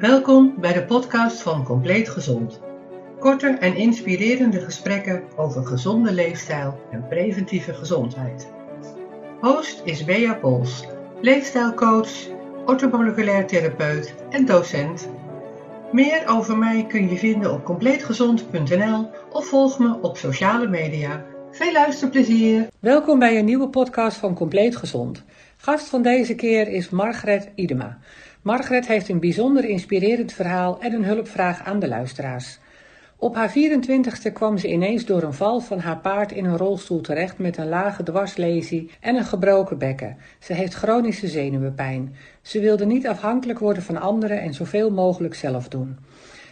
Welkom bij de podcast van Compleet Gezond. Korte en inspirerende gesprekken over gezonde leefstijl en preventieve gezondheid. Host is Bea Pols, leefstijlcoach, orthomoleculair therapeut en docent. Meer over mij kun je vinden op compleetgezond.nl of volg me op sociale media. Veel luisterplezier! Welkom bij een nieuwe podcast van Compleet Gezond. Gast van deze keer is Margret Idema. Margret heeft een bijzonder inspirerend verhaal en een hulpvraag aan de luisteraars. Op haar 24ste kwam ze ineens door een val van haar paard in een rolstoel terecht met een lage dwarslesie en een gebroken bekken. Ze heeft chronische zenuwenpijn. Ze wilde niet afhankelijk worden van anderen en zoveel mogelijk zelf doen.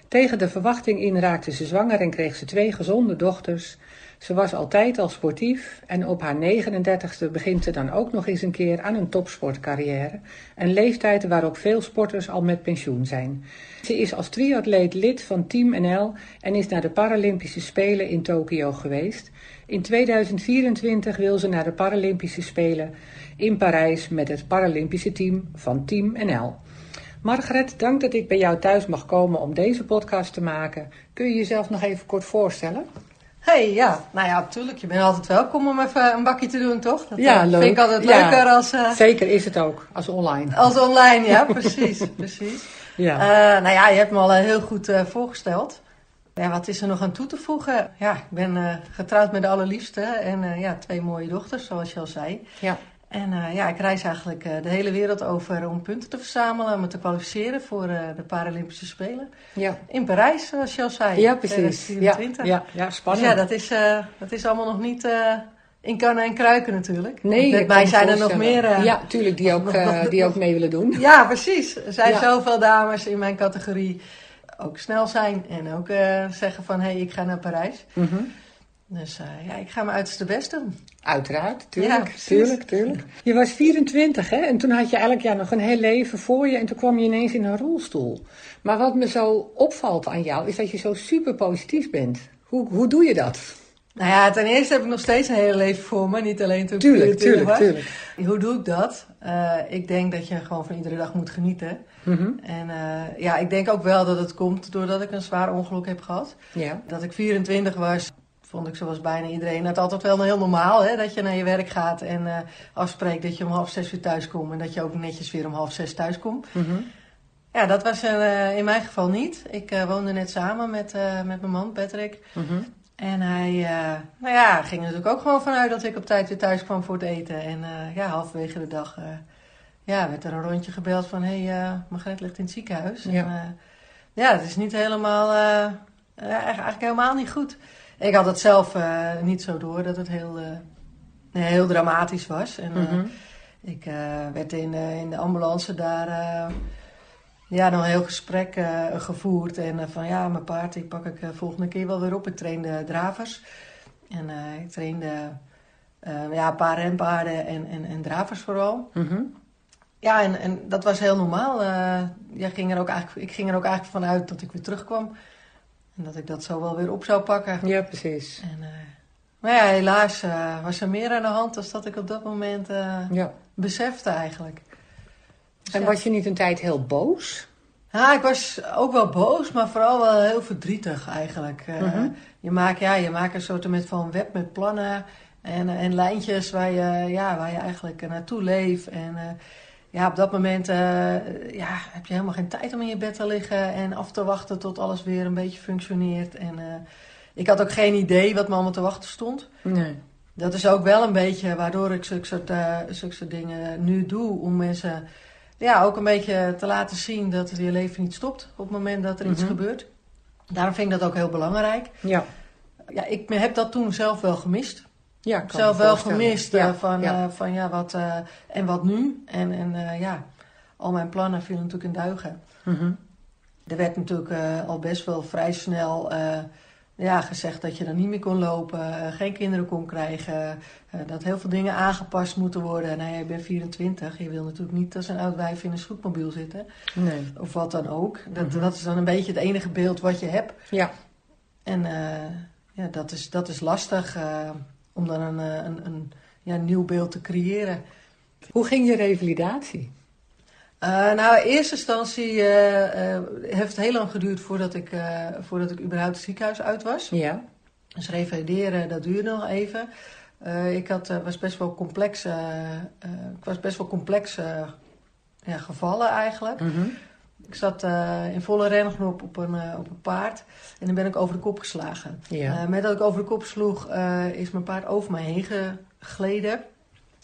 Tegen de verwachting in raakte ze zwanger en kreeg ze twee gezonde dochters. Ze was altijd al sportief en op haar 39ste begint ze dan ook nog eens een keer aan een topsportcarrière. Een leeftijd waarop veel sporters al met pensioen zijn. Ze is als triatleet lid van Team NL en is naar de Paralympische Spelen in Tokio geweest. In 2024 wil ze naar de Paralympische Spelen in Parijs met het Paralympische team van Team NL. Margaret, dank dat ik bij jou thuis mag komen om deze podcast te maken. Kun je jezelf nog even kort voorstellen? Hey, ja. Nou ja, natuurlijk. Je bent altijd welkom om even een bakje te doen, toch? Dat ja, leuk. vind ik altijd leuker als... Uh, Zeker is het ook, als online. Als online, ja, precies. precies. Ja. Uh, nou ja, je hebt me al heel goed voorgesteld. Ja, wat is er nog aan toe te voegen? Ja, ik ben getrouwd met de allerliefste en ja, twee mooie dochters, zoals je al zei. Ja. En uh, ja, ik reis eigenlijk uh, de hele wereld over om punten te verzamelen, om me te kwalificeren voor uh, de Paralympische Spelen. Ja. In Parijs, zoals je al zei. Ja, precies. 2024. Ja, ja, ja, spannend. Dus ja, dat is, dat is allemaal nog niet in kannen en kruiken natuurlijk. Nee, met mij zijn er nog meer. ja, tuurlijk, die ook, die ook mee willen doen. Ja, precies. Er zijn ja. zoveel dames in mijn categorie ook snel zijn en ook zeggen van hé, hey, ik ga naar Parijs. Mm -hmm. Dus uh, ja, ik ga mijn uiterste best doen. Uiteraard, tuurlijk, ja, tuurlijk, tuurlijk. Je was 24 hè, en toen had je elk jaar nog een heel leven voor je en toen kwam je ineens in een rolstoel. Maar wat me zo opvalt aan jou is dat je zo super positief bent. Hoe, hoe doe je dat? Nou ja, ten eerste heb ik nog steeds een hele leven voor me, niet alleen toen tuurlijk, ik tuurlijk, tuurlijk. Hoe doe ik dat? Uh, ik denk dat je gewoon van iedere dag moet genieten. Mm -hmm. En uh, ja, ik denk ook wel dat het komt doordat ik een zwaar ongeluk heb gehad. Ja. Dat ik 24 was, vond ik zoals bijna iedereen het altijd wel heel normaal. Hè? Dat je naar je werk gaat en uh, afspreekt dat je om half zes weer thuis komt. En dat je ook netjes weer om half zes thuis komt. Mm -hmm. Ja, dat was uh, in mijn geval niet. Ik uh, woonde net samen met, met mijn man Patrick. Mm -hmm. En hij nou ja, ging er natuurlijk ook gewoon vanuit dat ik op tijd weer thuis kwam voor het eten. En ja, halverwege de dag ja, werd er een rondje gebeld van... hé, hey, Margret ligt in het ziekenhuis. Ja, en, ja het is niet helemaal... eigenlijk helemaal niet goed. Ik had het zelf uh, niet zo door dat het heel, uh, heel dramatisch was. En, uh, mm -hmm. ik werd in, in de ambulance daar ja, nog een heel gesprek gevoerd. En van ja, mijn paard, die pak ik volgende keer wel weer op. Ik trainde dravers. En ik trainde ja, een paar renpaarden en, en, en dravers vooral. Mm -hmm. Ja, en, en dat was heel normaal. ja, ging er ook eigenlijk, ik ging er ook eigenlijk vanuit dat ik weer terugkwam. En dat ik dat zo wel weer op zou pakken. Ja, precies. En, uh, maar ja, helaas uh, was er meer aan de hand dan dat ik op dat moment uh, ja. besefte eigenlijk. Dus en ja. was je niet een tijd heel boos? Ja, ik was ook wel boos, maar vooral wel heel verdrietig eigenlijk. -hmm. je, maakt, ja, je maakt een soort van web met plannen en, en lijntjes waar je, ja, waar je eigenlijk naartoe leeft. En ja, op dat moment uh, ja, heb je helemaal geen tijd om in je bed te liggen en af te wachten tot alles weer een beetje functioneert. En uh, ik had ook geen idee wat me allemaal te wachten stond. Nee. Dat is ook wel een beetje waardoor ik zulke soort, uh, zulke soort dingen nu doe. Om mensen ja, ook een beetje te laten zien dat je leven niet stopt op het moment dat er iets mm -hmm. gebeurt. Daarom vind ik dat ook heel belangrijk. Ja. Ja, ik heb dat toen zelf wel gemist. Ja, ik zelf wel gemist ja, van, ja. Uh, van ja, wat uh, en wat nu. En, en uh, ja, al mijn plannen vielen natuurlijk in duigen. Mm -hmm. Er werd natuurlijk al best wel vrij snel ja, gezegd dat je dan niet meer kon lopen, geen kinderen kon krijgen, dat heel veel dingen aangepast moeten worden. Nou ja, je bent 24, je wil natuurlijk niet als een oud wijf in een scootmobiel zitten. Nee. Of wat dan ook. Dat, mm -hmm. dat is dan een beetje het enige beeld wat je hebt. Ja. En ja, dat is, dat is lastig om dan een, een, een ja, nieuw beeld te creëren. Hoe ging je revalidatie? nou, in eerste instantie heeft het heel lang geduurd voordat ik, voordat ik überhaupt het ziekenhuis uit was. Ja. Dus revalideren, dat duurde nog even. ik had, was best wel complex, ik was best wel complex ja, gevallen eigenlijk. Mhm. Ik zat uh, in volle rengenop op een, uh, op een paard en dan ben ik over de kop geslagen. Ja. Uh, met dat ik over de kop sloeg, is mijn paard over mij heen gegleden.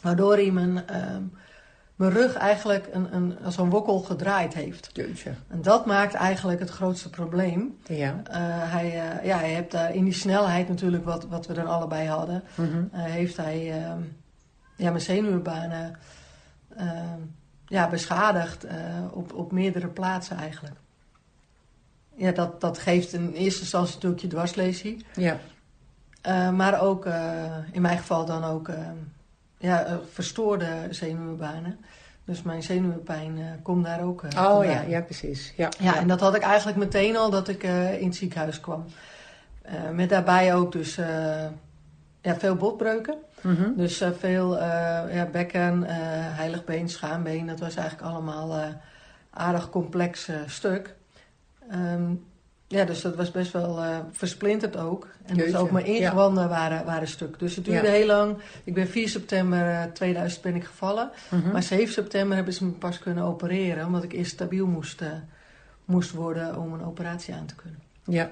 Waardoor hij mijn, ehm, mijn rug eigenlijk een, een, als een wokkel gedraaid heeft. Jeetje. En dat maakt eigenlijk het grootste probleem. Ja. hij, ja, hij heeft daar in die snelheid natuurlijk, wat, wat we dan allebei hadden, Mhm. heeft hij ehm, ja, mijn zenuwbanen ehm, ja, beschadigd uh, op, op meerdere plaatsen eigenlijk. Ja, dat, dat geeft in eerste instantie natuurlijk je dwarslesie. Ja. Uh, maar ook, uh, in mijn geval dan ook, ja, verstoorde zenuwbanen. Dus mijn zenuwpijn komt daar ook Oh ja, ja, precies. Ja, ja, en dat had ik eigenlijk meteen al dat ik in het ziekenhuis kwam. met daarbij ook dus ja, veel botbreuken. Mm -hmm. Dus uh, veel uh, ja, bekken, uh, heiligbeen, schaambeen, dat was eigenlijk allemaal aardig complex stuk. Um, ja, dus dat was best wel versplinterd ook. En dus ook mijn ingewanden ja. waren, waren stuk. Dus het duurde ja. heel lang. Ik ben 4 september 2000 ben ik gevallen. Mm -hmm. Maar 7 september hebben ze me pas kunnen opereren. Omdat ik eerst stabiel moest, moest worden om een operatie aan te kunnen. Ja.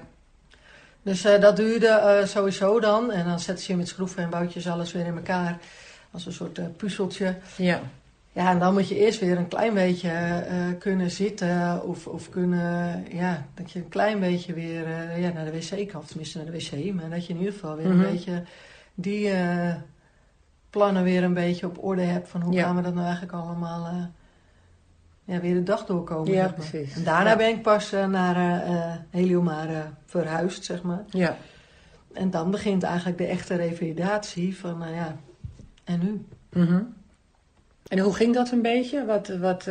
Dus uh, dat duurde uh, sowieso dan. En dan zetten ze je met schroeven en boutjes alles weer in elkaar. Als een soort uh, puzzeltje. Ja. Ja, en dan moet je eerst weer een klein beetje kunnen zitten. Of, of kunnen, ja, dat je een klein beetje weer ja, naar de wc kan. Of tenminste naar de wc. Maar dat je in ieder geval weer Mhm. een beetje die plannen weer een beetje op orde hebt. Van hoe Ja. gaan we dat nou eigenlijk allemaal ja, weer de dag doorkomen. Ja, zeg maar. precies. En daarna Ja. ben ik pas eh, naar eh eh, Heliomare verhuisd, zeg maar. Ja. En dan begint eigenlijk de echte revalidatie van, nou ja, en nu? Mhm. En hoe ging dat een beetje? Wat, wat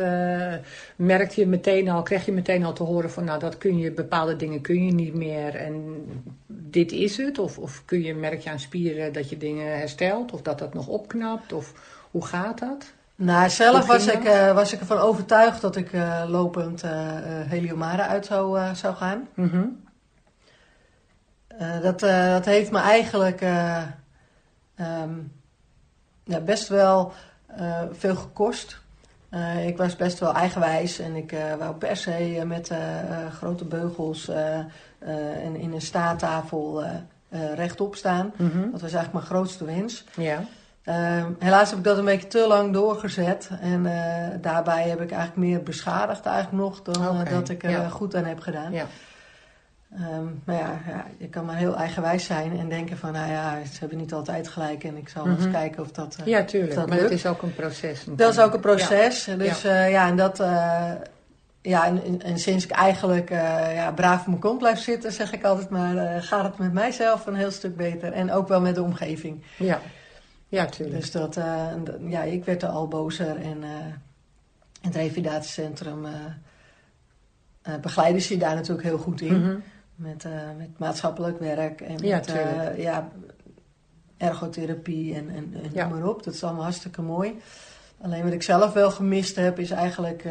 merkte je meteen al, kreeg je meteen al te horen van nou dat kun je, bepaalde dingen kun je niet meer en dit is het? Of, of kun je, merk je aan spieren dat je dingen herstelt of dat dat nog opknapt? Of hoe gaat dat? Nou, zelf was ik, eh, was ik ervan overtuigd dat ik eh, lopend eh, Heliomare uit zou, zou gaan. Mhm. Dat, dat heeft me eigenlijk eh, ehm, ja, best wel veel gekost. Ik was best wel eigenwijs en ik wou per se met grote beugels en in een staattafel rechtop staan. Mhm. Dat was eigenlijk mijn grootste wens. Ja. Eh, helaas heb ik dat een beetje te lang doorgezet. En eh, daarbij heb ik eigenlijk meer beschadigd eigenlijk nog dan eh, dat ik er ja. eh, goed aan heb gedaan. Ja. Ehm, maar ja, ja, je kan maar heel eigenwijs zijn en denken van, nou ja, ze hebben niet altijd gelijk en ik zal eens Mhm. kijken of dat, ja, tuurlijk. dat maar het is ook een proces. Dat is ook een proces. Dus ja, ja en dat, ja, en, en- sinds ik eigenlijk ja, braaf op mijn kont blijf zitten, zeg ik altijd maar, gaat het met mijzelf een heel stuk beter. En ook wel met de omgeving. Ja, ja. tuurlijk. Dus dat, eh, ja, ik werd er al bozer en eh, het revalidatiecentrum eh eh, begeleiden ze je daar natuurlijk heel goed in. Mhm. Met, met maatschappelijk werk en Ja, met ja, ergotherapie en, en, en Ja. noem maar op. Dat is allemaal hartstikke mooi. Alleen wat ik zelf wel gemist heb, is eigenlijk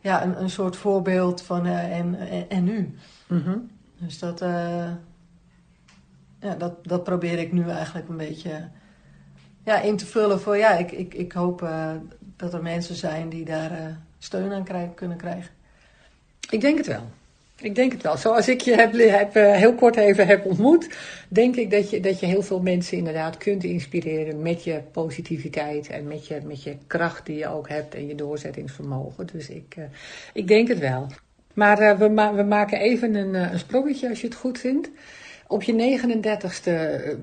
ja, een, een soort voorbeeld van en, en, en nu. Mhm. Dus dat, ja, dat, dat probeer ik nu eigenlijk een beetje ja, in te vullen voor ja, ik, ik, ik hoop eh, dat er mensen zijn die daar eh, steun aan krijgen, kunnen krijgen. Ik denk het wel. Ik denk het wel. Zoals ik je heb, heb, eh, heel kort even heb ontmoet, denk ik dat je, dat je heel veel mensen inderdaad kunt inspireren met je positiviteit en met je, met je kracht die je ook hebt en je doorzettingsvermogen. Dus ik, ik denk het wel. Maar we, ma- we maken even een, een sprongetje als je het goed vindt. Op je 39ste eh,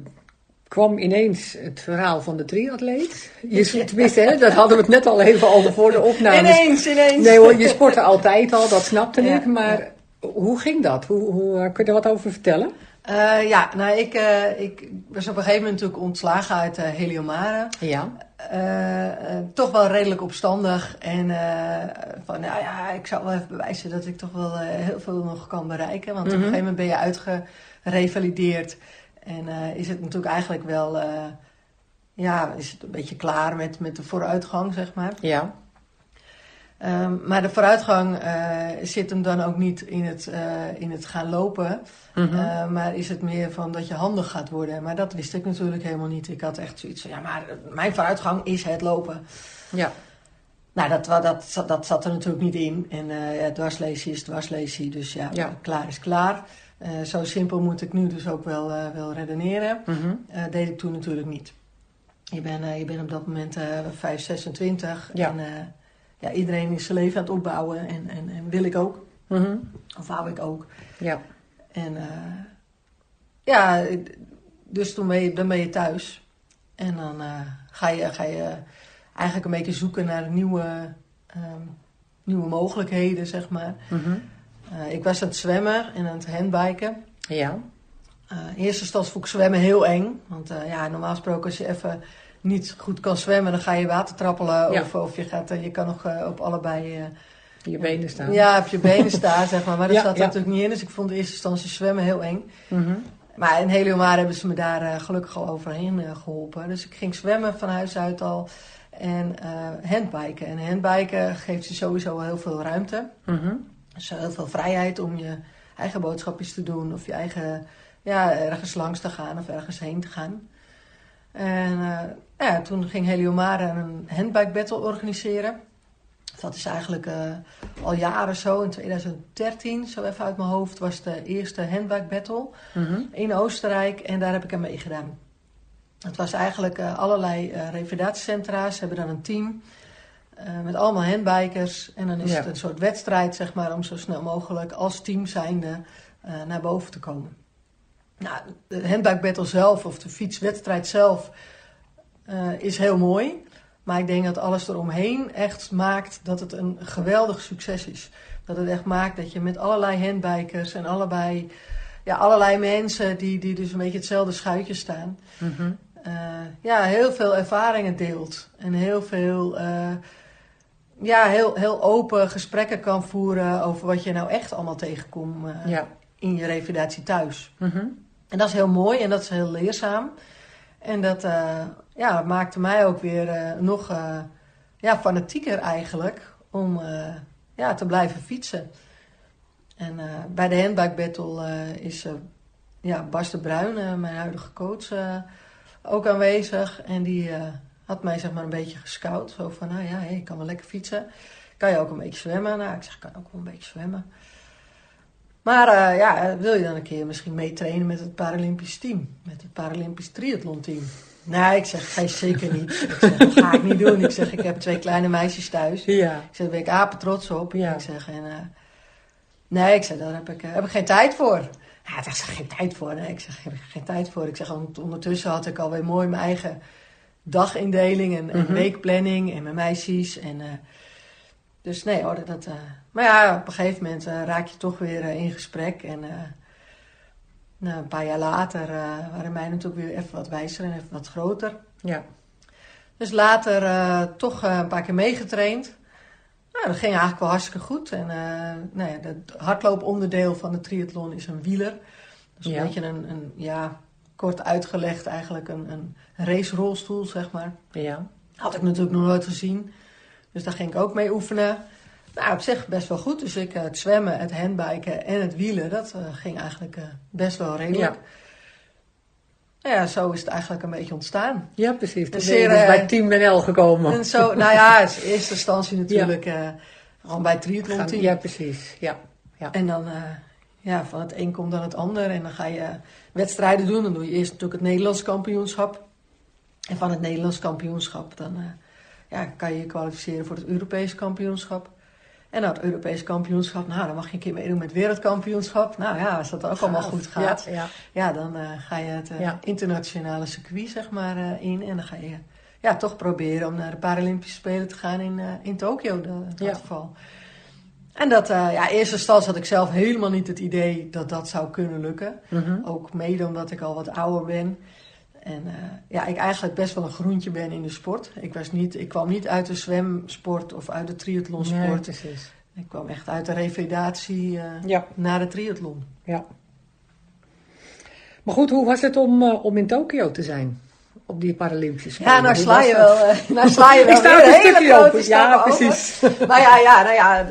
kwam ineens het verhaal van de triatleet. Je, tenminste, hè, daar hadden we het net al even over voor de opnames. ineens, ineens! Nee hoor, je sportte altijd al, dat snapte Ja, ik. Maar hoe ging dat? Hoe, hoe, eh, kun je er wat over vertellen? Eh, ja, nou, ik, eh, ik was op een gegeven moment natuurlijk ontslagen uit eh, Heliomare. Ja. Toch wel redelijk opstandig. En van, nou ja, ik zou wel even bewijzen dat ik toch wel heel veel nog kan bereiken. Want op een Mhm. gegeven moment ben je uitgerevalideerd. En eh, is het natuurlijk eigenlijk wel, eh, ja, is het een beetje klaar met, met de vooruitgang, zeg maar. Ja. Ehm, maar de vooruitgang uh, zit hem dan ook niet in het, uh, in het gaan lopen. Mhm. uh, maar is het meer van dat je handig gaat worden. Maar dat wist ik natuurlijk helemaal niet. Ik had echt zoiets van, ja, maar mijn vooruitgang is het lopen. Ja. Nou, dat, dat, dat zat er natuurlijk niet in. En ja, dwarslesie is dwarslesie. Dus ja, ja. klaar is klaar. Zo simpel moet ik nu dus ook wel, wel redeneren. Mm deed ik toen natuurlijk niet. Je bent je ben op dat moment 5, 26. Ja. En, ja, iedereen is zijn leven aan het opbouwen en, en, en wil ik ook. Mm Of wou ik ook. Ja. En ja, dus toen ben je, dan ben je thuis. En dan ga, je, ga je eigenlijk een beetje zoeken naar nieuwe, um, nieuwe mogelijkheden, zeg maar. Mm -hmm. Uh, ik was aan het zwemmen en aan het handbiken. Ja. in eerste instantie vond ik zwemmen heel eng. Want ja, normaal gesproken als je even niet goed kan zwemmen, dan ga je water trappelen. Ja. Of, of je, gaat, je kan nog op allebei... Je benen staan. Ja, op je benen staan, zeg maar. Maar dat Ja, zat ja. natuurlijk niet in. Dus ik vond in eerste instantie zwemmen heel eng. Mhm. Maar in Heliomar hebben ze me daar gelukkig al overheen geholpen. Dus ik ging zwemmen van huis uit al. En handbiken. En handbiken geeft je sowieso heel veel ruimte. Mhm. Dus heel veel vrijheid om je eigen boodschapjes te doen. Of je eigen, ja, ergens langs te gaan of ergens heen te gaan. En uh, ja, toen ging Heliomare een handbike battle organiseren. Dat is eigenlijk uh, al jaren zo. In 2013, zo even uit mijn hoofd, was de eerste handbike battle Mhm. in Oostenrijk. En daar heb ik aan meegedaan. Het was eigenlijk uh, allerlei revalidatiecentra's. Ze hebben dan een team met allemaal handbikers. En dan is Ja. het een soort wedstrijd, zeg maar, om zo snel mogelijk als team zijnde naar boven te komen. Nou, de handbike battle zelf of de fietswedstrijd zelf uh, is heel mooi. Maar ik denk dat alles eromheen echt maakt dat het een geweldig succes is. Dat het echt maakt dat je met allerlei handbikers en allebei, ja, allerlei mensen die, die dus een beetje hetzelfde schuitje staan. Mhm. Uh, ja, heel veel ervaringen deelt. En heel veel, uh, ja, heel, heel open gesprekken kan voeren over wat je nou echt allemaal tegenkomt Ja. in je revalidatie thuis. Mhm. En dat is heel mooi en dat is heel leerzaam. En dat uh, ja, maakte mij ook weer uh, nog ja, fanatieker eigenlijk om ja, te blijven fietsen. En bij de handbike battle is ja, Bas de Bruin, mijn huidige coach, ook aanwezig. En die had mij zeg maar een beetje gescout. Zo van, nou ja, hey, ik kan wel lekker fietsen. Kan je ook een beetje zwemmen? Nou, ik zeg, ik kan ook wel een beetje zwemmen. Maar uh, ja, wil je dan een keer misschien meetrainen met het Paralympisch team? Met het Paralympisch triathlon team? Nee, ik zeg, ga je zeker niet. Ik zeg, dat ga ik niet doen. Ik zeg, ik heb twee kleine meisjes thuis. Ja. Ik zeg, daar ben ik apen trots op. Ja. Ik zeg, en, uh, nee, ik zeg, daar heb ik, uh, heb ik geen tijd voor. Ja, ik zeg, geen tijd voor. Nee, ik zeg, daar heb ik geen tijd voor. Ik zeg, ondertussen had ik alweer mooi mijn eigen dagindeling en, en Mhm. weekplanning en mijn meisjes. En, uh, dus nee hoor, dat... Uh, maar ja, op een gegeven moment uh, raak je toch weer in gesprek. En nou, een paar jaar later waren mij natuurlijk weer even wat wijzer en even wat groter. Ja. Dus later toch een paar keer meegetraind. Nou, dat ging eigenlijk wel hartstikke goed. En nou ja, het hardlooponderdeel van de triathlon is een wieler. Dus een Ja. beetje een, een, ja, kort uitgelegd eigenlijk een, een racerolstoel, zeg maar. Ja. Had ik natuurlijk nog nooit gezien. Dus daar ging ik ook mee oefenen. Nou, op zich best wel goed. Dus ik, uh, het zwemmen, het handbiken en het wielen, dat uh, ging eigenlijk uh, best wel redelijk. Ja. Nou ja, zo is het eigenlijk een beetje ontstaan. Ja, precies. Dus ben je dus eh, bij Team NL gekomen. En zo, nou ja, in eerste instantie natuurlijk gewoon bij triathlon team. Ja, precies. Ja. ja. En dan, eh, ja, van het een komt dan het ander. En dan ga je wedstrijden doen. Dan doe je eerst natuurlijk het Nederlands kampioenschap. En van het Nederlands kampioenschap dan eh, ja, kan je je kwalificeren voor het Europees kampioenschap. En nou, het Europees kampioenschap, nou, dan mag je een keer meedoen met het wereldkampioenschap. Nou ja, als dat ook allemaal goed gaat, Ja, ja. ja, dan eh, ga je het eh, Ja. internationale circuit zeg maar in. En dan ga je ja, toch proberen om naar de Paralympische Spelen te gaan in, in Tokio in dat geval. En dat, eh, ja, in eerste instantie had ik zelf helemaal niet het idee dat dat zou kunnen lukken. Mhm. Ook mede omdat ik al wat ouder ben. En eh, ja, ik eigenlijk best wel een groentje ben in de sport. Ik, was niet, ik kwam niet uit de zwemsport of uit de triathlonsport. Nee, precies. Ik kwam echt uit de revalidatie eh, Ja, naar de triathlon. ja. Maar goed, hoe was het om, om in Tokio te zijn? op die Paralympische. Ja, nou sla je wel, uh, nou sla je wel Ik sta een hele stukje open. Ja, precies. over. Maar ja, ja, nou ja,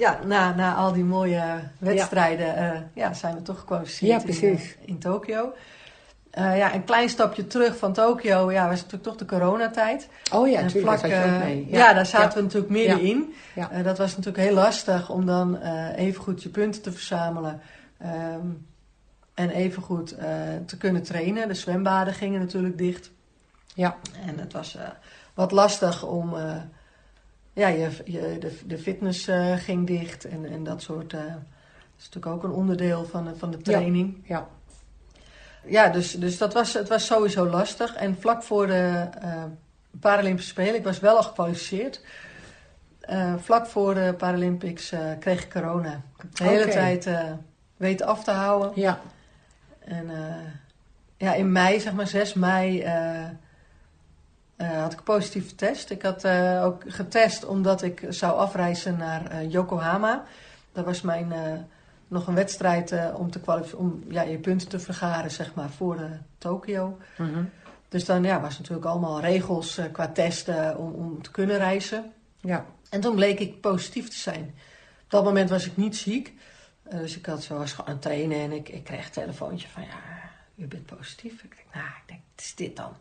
ja na, na al die mooie wedstrijden ja. ja zijn we toch gekwalificeerd ja, precies. in, in Tokio. Uh, ja, een klein stapje terug van Tokio, ja, was natuurlijk toch de coronatijd. Oh ja, natuurlijk. Uh. Ja. ja. daar zaten we natuurlijk middenin. Ja. Uh, dat was natuurlijk heel lastig om dan even goed je punten te verzamelen. Um, en even goed te kunnen trainen. De zwembaden gingen natuurlijk dicht. Ja. En het was wat lastig om... ja, je, je, de, de fitness ging dicht en, en dat soort... dat is natuurlijk ook een onderdeel van, van de training. ja. ja ja, dus, dus dat was, het was sowieso lastig. En vlak voor de uh, Paralympische Spelen, ik was wel al gekwalificeerd. Vlak voor de Paralympics kreeg ik corona. Ik heb de hele okay. tijd weten af te houden. Ja. En ja, in mei, zeg maar 6 mei, had ik een positieve test. Ik had ook getest omdat ik zou afreizen naar Yokohama. Dat was mijn nog een wedstrijd om, te om ja, je punten te vergaren, zeg maar, voor Tokio. Mm -hmm. Dus dan ja, was natuurlijk allemaal regels qua testen om, om te kunnen reizen. Ja. En toen bleek ik positief te zijn. Op dat moment was ik niet ziek. dus ik had, zo, was gewoon aan het trainen en ik, ik kreeg een telefoontje van, ja, u bent positief. Ik denk, nou, ik denk, wat is dit dan?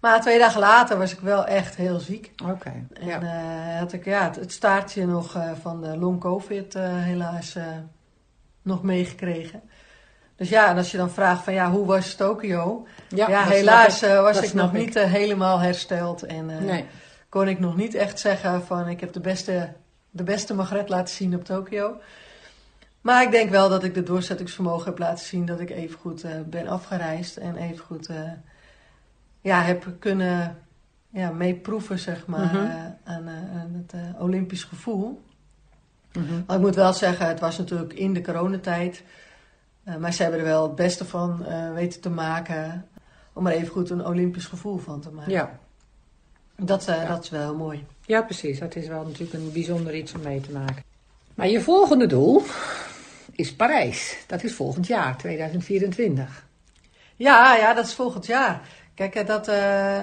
Maar twee dagen later was ik wel echt heel ziek. Oké. Okay, en ja. had ik ja, het, het staartje nog van de long covid helaas nog meegekregen. Dus ja, en als je dan vraagt van ja, hoe was Tokio? Ja, ja helaas was ik nog ik. niet uh, helemaal hersteld. En uh, nee. kon ik nog niet echt zeggen van ik heb de beste, de beste Magret laten zien op Tokio. Maar ik denk wel dat ik de doorzettingsvermogen heb laten zien dat ik even goed ben afgereisd. En even goed ja, heb kunnen ja, meeproeven zeg maar, Mhm. aan, aan, het Olympisch gevoel. Mhm. Maar ik moet wel zeggen, het was natuurlijk in de coronatijd. Maar ze hebben er wel het beste van weten te maken. Om er even goed een Olympisch gevoel van te maken. Ja. Dat, Ja. dat is wel heel mooi. ja, precies. Dat is wel natuurlijk een bijzonder iets om mee te maken. Maar je volgende doel is Parijs. Dat is volgend jaar, 2024. Ja, ja, dat is volgend jaar. Kijk, dat, eh,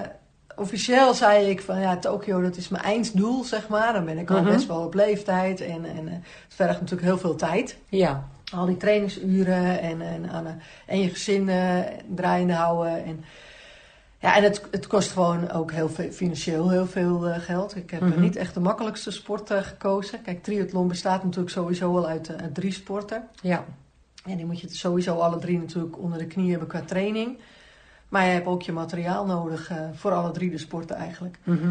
officieel zei ik van ja, Tokio, dat is mijn einddoel, zeg maar. Dan ben ik al Mhm. best wel op leeftijd. En, en eh, het vergt natuurlijk heel veel tijd. Ja. Al die trainingsuren en, en, eh, en je gezin draaiende houden. En, ja, en het, het kost gewoon ook heel veel, financieel heel veel geld. Ik heb Mhm. niet echt de makkelijkste sport gekozen. Kijk, triathlon bestaat natuurlijk sowieso al uit, uit drie sporten. Ja. En die moet je sowieso alle drie natuurlijk onder de knie hebben qua training. Maar je hebt ook je materiaal nodig eh, voor alle drie de sporten eigenlijk. Mhm.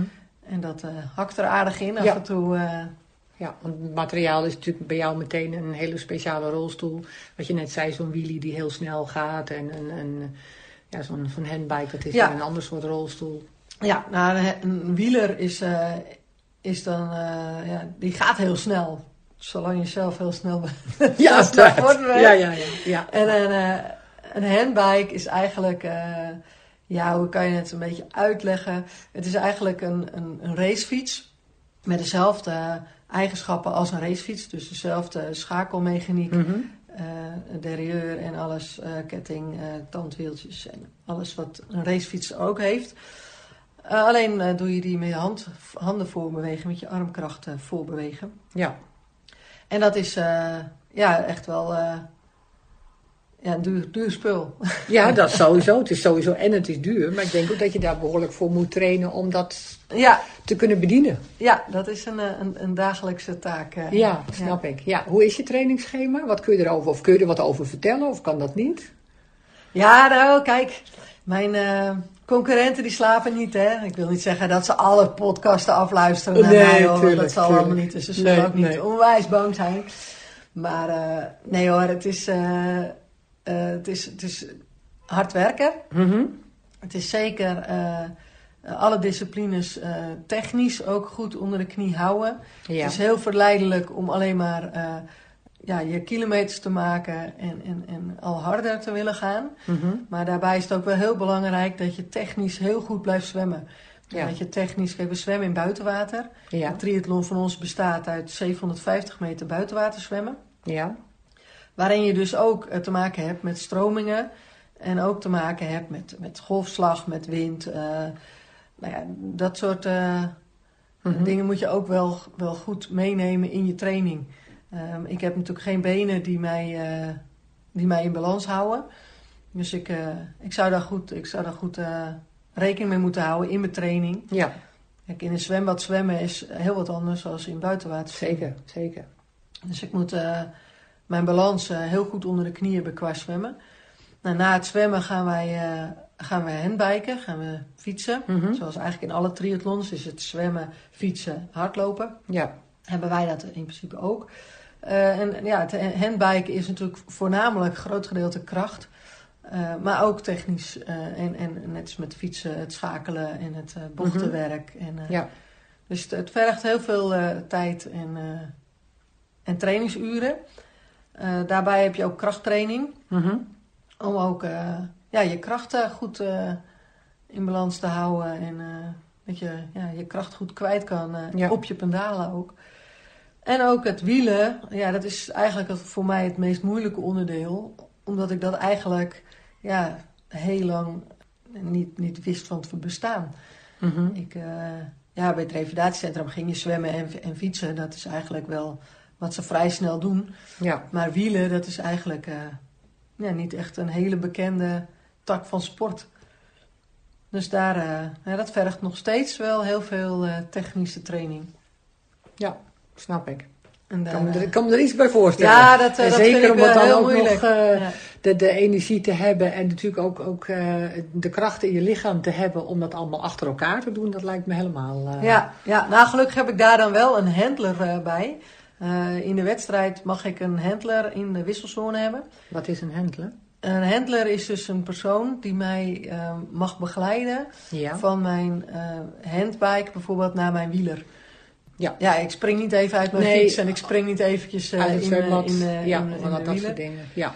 En dat eh, hakt er aardig in af Ja. en toe. eh, Ja, want het materiaal is natuurlijk bij jou meteen een hele speciale rolstoel. Wat je net zei, zo'n wheelie die heel snel gaat. En een, ja, zo'n zo'n handbike, dat is Ja. een ander soort rolstoel. Ja, nou, een, een wieler is, is dan, ja, die gaat heel snel. Zolang je zelf heel snel bent. Ja, dat. ja, ja, ja, ja. En eh, een handbike is eigenlijk, eh, ja, hoe kan je het een beetje uitleggen? Het is eigenlijk een, een, een racefiets met dezelfde eigenschappen als een racefiets. Dus dezelfde schakelmechaniek, eh derailleur en alles, eh, ketting, tandwieltjes en alles wat een racefiets ook heeft. Alleen doe je die met je hand, handen voorbewegen, met je armkrachten voorbewegen. ja. En dat is ja, echt wel ja, een duur, duur spul. Ja, dat sowieso. Het is sowieso en het is duur. Maar ik denk ook dat je daar behoorlijk voor moet trainen om dat ja, te kunnen bedienen. ja, dat is een, eh, een, een dagelijkse taak. eh. Ja, snap ik. Ja, hoe is je trainingsschema? Wat kun je erover, of kun je er wat over vertellen of kan dat niet? Ja, nou, kijk, mijn eh, concurrenten die slapen niet, hè. Ik wil niet zeggen dat ze alle podcasten afluisteren naar Nee, mij, hoor, tuurlijk, dat zal tuurlijk. allemaal niet. Dus ze zullen Nee, ook niet nee. onwijs bang zijn. Maar nee hoor, het is, het, is, het is hard werken. Mhm. Het is zeker eh, alle disciplines eh, technisch ook goed onder de knie houden. Ja. Het is heel verleidelijk om alleen maar eh, ja, je kilometers te maken en, en, en al harder te willen gaan. Mhm. Maar daarbij is het ook wel heel belangrijk dat je technisch heel goed blijft zwemmen. Ja. Dat je technisch, kijk, we zwemmen in buitenwater. Ja. Het triathlon van ons bestaat uit 750 meter buitenwater zwemmen. Ja. Waarin je dus ook eh, te maken hebt met stromingen. En ook te maken hebt met, met golfslag, met wind. nou ja, dat soort mhm. dingen moet je ook wel, wel goed meenemen in je training. Ehm, ik heb natuurlijk geen benen die mij, die mij in balans houden. Dus ik, ik zou daar goed, ik zou daar goed rekening mee moeten houden in mijn training. Ja. Kijk, in een zwembad zwemmen is heel wat anders dan in buitenwater. Zeker, zeker. Dus ik moet mijn balans uh, heel goed onder de knieën hebben qua zwemmen. Nou, na het zwemmen gaan wij, uh, gaan we handbiken, gaan we fietsen. Mm -hmm. Zoals eigenlijk in alle triathlons is het zwemmen, fietsen, hardlopen. Ja. Hebben wij dat in principe ook. en ja, het handbiken is natuurlijk voornamelijk groot gedeelte kracht. Uh, maar ook technisch uh, en, en net als met fietsen, het schakelen en het uh, bochtenwerk. Mm -hmm. en, ja. Dus het, het, vergt heel veel tijd en, en trainingsuren. Daarbij heb je ook krachttraining. Mm -hmm. Om ook ja, je krachten goed in balans te houden. En dat je ja, je kracht goed kwijt kan ja. op je pendalen ook. En ook het wielen, ja, dat is eigenlijk voor mij het meest moeilijke onderdeel. Omdat ik dat eigenlijk ja, heel lang niet, niet wist van het bestaan. Mm -hmm. ik, ja, bij het revalidatiecentrum ging je zwemmen en, en fietsen. Dat is eigenlijk wel wat ze vrij snel doen. Ja. Maar wielen, dat is eigenlijk uh, ja, niet echt een hele bekende tak van sport. Dus daar, uh, ja, dat vergt nog steeds wel heel veel technische training. Ja, snap ik. En daar, kan, me er, kan me er iets bij voorstellen. Ja, dat, en dat zeker om dan ook moeilijk. nog ja. de, de energie te hebben en natuurlijk ook, ook de krachten in je lichaam te hebben om dat allemaal achter elkaar te doen, dat lijkt me helemaal. Ja, ja, nou gelukkig heb ik daar dan wel een handler bij. In de wedstrijd mag ik een handler in de wisselzone hebben. Wat is een handler? Een handler is dus een persoon die mij mag begeleiden ja. van mijn handbike bijvoorbeeld naar mijn wieler. Ja. ja, ik spring niet even uit mijn Nee. fiets en ik spring niet eventjes uh, in, eh, zwembad. in, eh, ja, in, dat, soort dingen. Ja.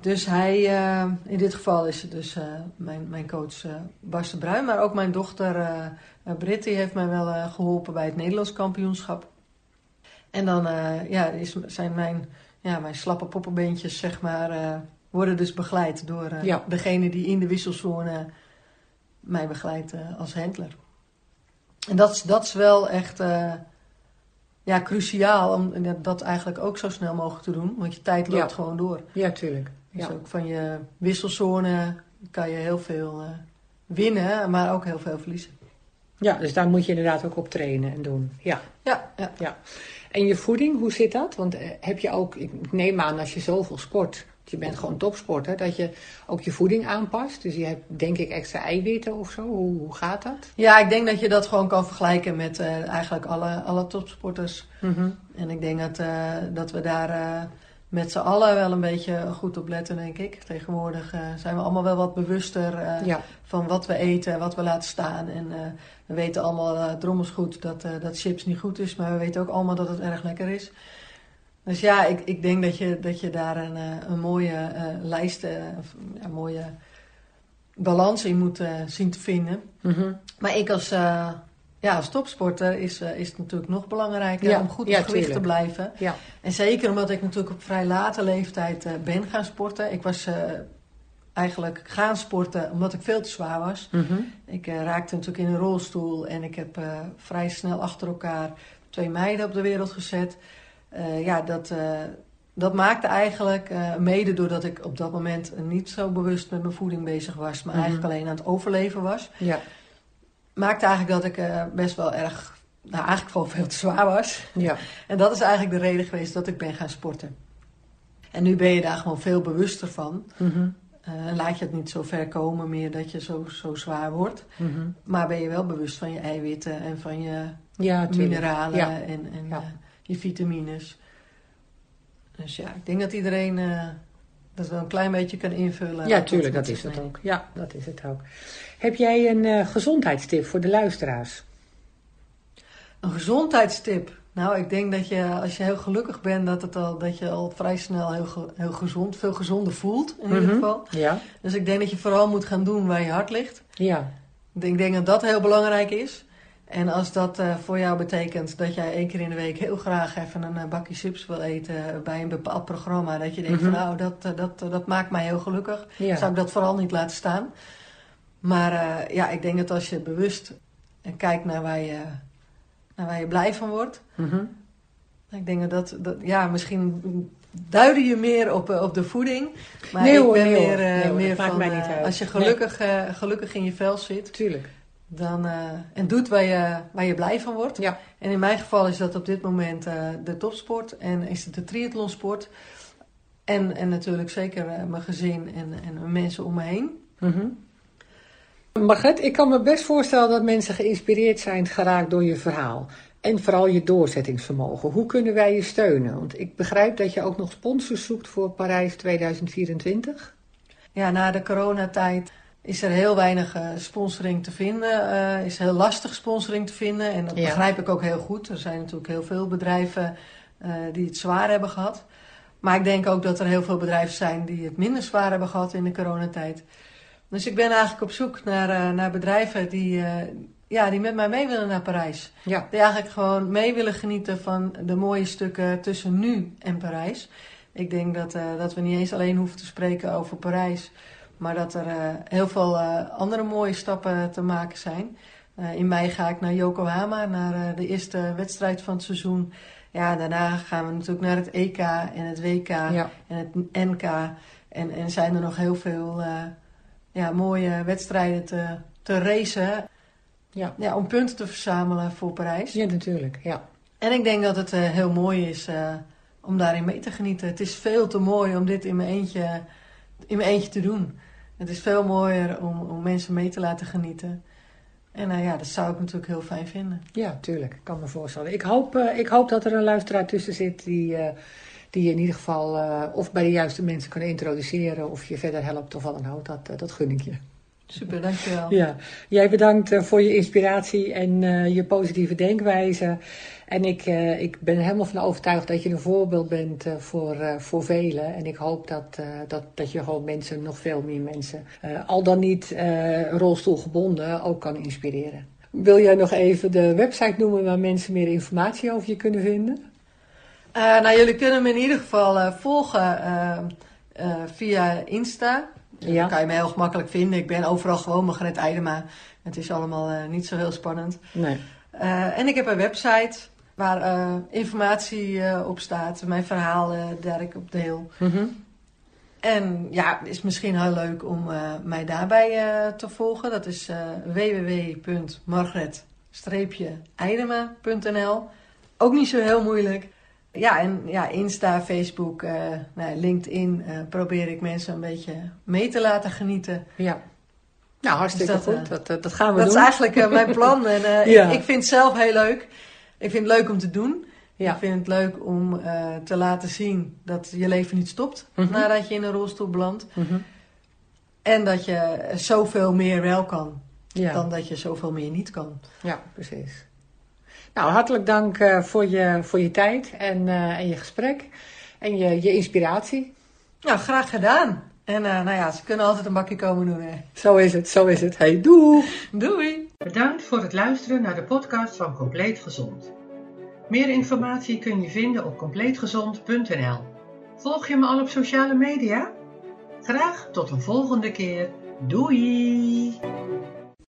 Dus hij, eh, in dit geval is het dus eh, mijn, mijn coach eh Bas de Bruin, maar ook mijn dochter eh eh, Britt, die heeft mij wel eh, geholpen bij het Nederlands kampioenschap. En dan eh, ja, is, zijn mijn, ja, mijn slappe poppenbeentjes, zeg maar, eh, worden dus begeleid door eh, Ja. degene die in de wisselzone mij begeleidt als handler. En dat, is- dat is wel echt ja, cruciaal om dat eigenlijk ook zo snel mogelijk te doen, want je tijd loopt Ja. gewoon door. ja, tuurlijk. Dus Ja. ook van je wisselzone kan je heel veel winnen, maar ook heel veel verliezen. ja, dus daar moet je inderdaad ook op trainen en doen. Ja. Ja, ja. En je voeding, hoe zit dat? Want eh, heb je ook, ik neem aan als je zoveel sport, je bent gewoon topsporter, dat je ook je voeding aanpast. Dus je hebt denk ik extra eiwitten of zo. Hoe, hoe gaat dat? ja, ik denk dat je dat gewoon kan vergelijken met eh, eigenlijk alle, alle topsporters. En ik denk dat, eh, dat we daar met z'n allen wel een beetje goed op letten, denk ik. Tegenwoordig eh, zijn we allemaal wel wat bewuster eh, Ja, van wat we eten, wat we laten staan. En eh, we weten allemaal drommels goed dat, dat chips niet goed is, maar we weten ook allemaal dat het erg lekker is. Dus ja, ik, ik denk dat je, dat je daar een, een mooie lijst, een mooie balans in moet zien te vinden. Mhm. Maar ik als, ja, als topsporter is, eh, is het natuurlijk nog belangrijker Ja, om goed op ja, gewicht te blijven. ja. En zeker omdat ik natuurlijk op vrij late leeftijd eh, ben gaan sporten. Ik was eh, eigenlijk gaan sporten omdat ik veel te zwaar was. Mhm. Ik raakte natuurlijk in een rolstoel en ik heb vrij snel achter elkaar twee meiden op de wereld gezet. Ja, dat, dat maakte eigenlijk, mede doordat ik op dat moment niet zo bewust met mijn voeding bezig was, maar Mhm. eigenlijk alleen aan het overleven was, ja, maakte eigenlijk dat ik eh, best wel erg, nou eigenlijk gewoon veel te zwaar was. ja. En dat is eigenlijk de reden geweest dat ik ben gaan sporten. En nu ben je daar gewoon veel bewuster van. Mhm. Eh, laat je het niet zo ver komen meer dat je zo, zo zwaar wordt. Mhm. Maar ben je wel bewust van je eiwitten en van je Ja, mineralen Ja. en, en Ja. eh, je vitamines. Dus ja, ik denk dat iedereen dat wel een klein beetje kan invullen. Ja, tuurlijk, dat is het ook. Ja, dat is het ook. Heb jij een eh, gezondheidstip voor de luisteraars? Een gezondheidstip. Nou, ik denk dat je als je heel gelukkig bent, dat, het al, dat je al vrij snel heel, heel gezond, veel gezonder voelt in ieder Mhm. geval. Ja. Dus ik denk dat je vooral moet gaan doen waar je hart ligt. Ja. Ik denk dat dat heel belangrijk is. En als dat uh, voor jou betekent dat jij één keer in de week heel graag even een uh, bakje chips wil eten bij een bepaald programma, dat je denkt van nou, dat, uh, dat, dat maakt mij heel gelukkig, ja. zou ik dat vooral niet laten staan. Maar ja, ik denk dat als je bewust kijkt naar waar je, naar waar je blij van wordt, mm -hmm. ik denk dat, dat, dat ja, misschien duiden je meer op, op de voeding. Maar nee, ik ben nee, meer, hoor. Nee, meer van mij niet uit. als je gelukkig, gelukkig in je vel zit. Tuurlijk. Dan, uh, en doet waar je, waar je blij van wordt. Ja. En in mijn geval is dat op dit moment uh, de topsport en is het de triathlonsport. En, en natuurlijk zeker uh, mijn gezin en, en mensen om me heen. Mm -hmm. Margret, ik kan me best voorstellen dat mensen geïnspireerd zijn geraakt door je verhaal. En vooral je doorzettingsvermogen. Hoe kunnen wij je steunen? Want ik begrijp dat je ook nog sponsors zoekt voor Parijs 2024. Ja, na de coronatijd is er heel weinig uh, sponsoring te vinden. Uh, is heel lastig sponsoring te vinden. En dat ja. begrijp ik ook heel goed. Er zijn natuurlijk heel veel bedrijven uh, die het zwaar hebben gehad. Maar ik denk ook dat er heel veel bedrijven zijn die het minder zwaar hebben gehad in de coronatijd. Dus ik ben eigenlijk op zoek naar, naar bedrijven die, ja, die met mij mee willen naar Parijs. Ja. Die eigenlijk gewoon mee willen genieten van de mooie stukken tussen nu en Parijs. Ik denk dat, dat we niet eens alleen hoeven te spreken over Parijs. Maar dat er uh, heel veel uh, andere mooie stappen te maken zijn. Uh, in mei ga ik naar Yokohama, naar de eerste wedstrijd van het seizoen. Ja, daarna gaan we natuurlijk naar het EK en het WK ja. en het NK. En, en zijn er nog heel veel ja, mooie wedstrijden te, te racen. Ja. Ja, om punten te verzamelen voor Parijs. Ja, natuurlijk. Ja. En ik denk dat het heel mooi is om daarin mee te genieten. Het is veel te mooi om dit in mijn eentje, in mijn eentje te doen. Het is veel mooier om, om mensen mee te laten genieten. En uh, ja, dat zou ik natuurlijk heel fijn vinden. Ja, tuurlijk. Ik kan me voorstellen. Ik hoop, uh, ik hoop dat er een luisteraar tussen zit die, uh, die je in ieder geval of bij de juiste mensen kan introduceren of je verder helpt of wat dan ook. Dat, dat gun ik je. Super, dankjewel. Ja, jij bedankt voor je inspiratie en je positieve denkwijze. En ik, uh, ik ben helemaal van overtuigd dat je een voorbeeld bent uh, voor, voor velen. En ik hoop dat, dat, dat je gewoon mensen, nog veel meer mensen, al dan niet rolstoelgebonden, ook kan inspireren. Wil jij nog even de website noemen waar mensen meer informatie over je kunnen vinden? nou, jullie kunnen me in ieder geval volgen via Insta. Ja. Dan kan je me heel gemakkelijk vinden. Ik ben overal gewoon Margret Eidema. Het is allemaal niet zo heel spannend. Nee. en ik heb een website waar uh, informatie op staat, mijn verhalen daar ik op deel. Mm -hmm. En ja, het is misschien heel leuk om mij daarbij te volgen. Dat is www.margret-eidema.nl. Ook niet zo heel moeilijk. Ja, en ja, Insta, Facebook, nou, LinkedIn probeer ik mensen een beetje mee te laten genieten. Ja. Nou, hartstikke dus dat, goed. Dat, dat, dat gaan we dat doen. Dat is eigenlijk mijn plan. En ja. ik, ik vind het zelf heel leuk. Ik vind het leuk om te doen. Ja. Ik vind het leuk om te laten zien dat je leven niet stopt mm -hmm. nadat je in een rolstoel belandt. Mm -hmm. En dat je zoveel meer wel kan ja. dan dat je zoveel meer niet kan. Ja, precies. Nou, hartelijk dank uh, voor, je, voor je tijd en, uh, en je gesprek en je, je inspiratie. Nou, graag gedaan. En nou ja, ze kunnen altijd een bakje komen doen. Hè. Zo is het, zo is het. Hey, doei! Doei! Bedankt voor het luisteren naar de podcast van Compleet Gezond. Meer informatie kun je vinden op compleetgezond.nl. Volg je me al op sociale media? Graag tot een volgende keer. Doei!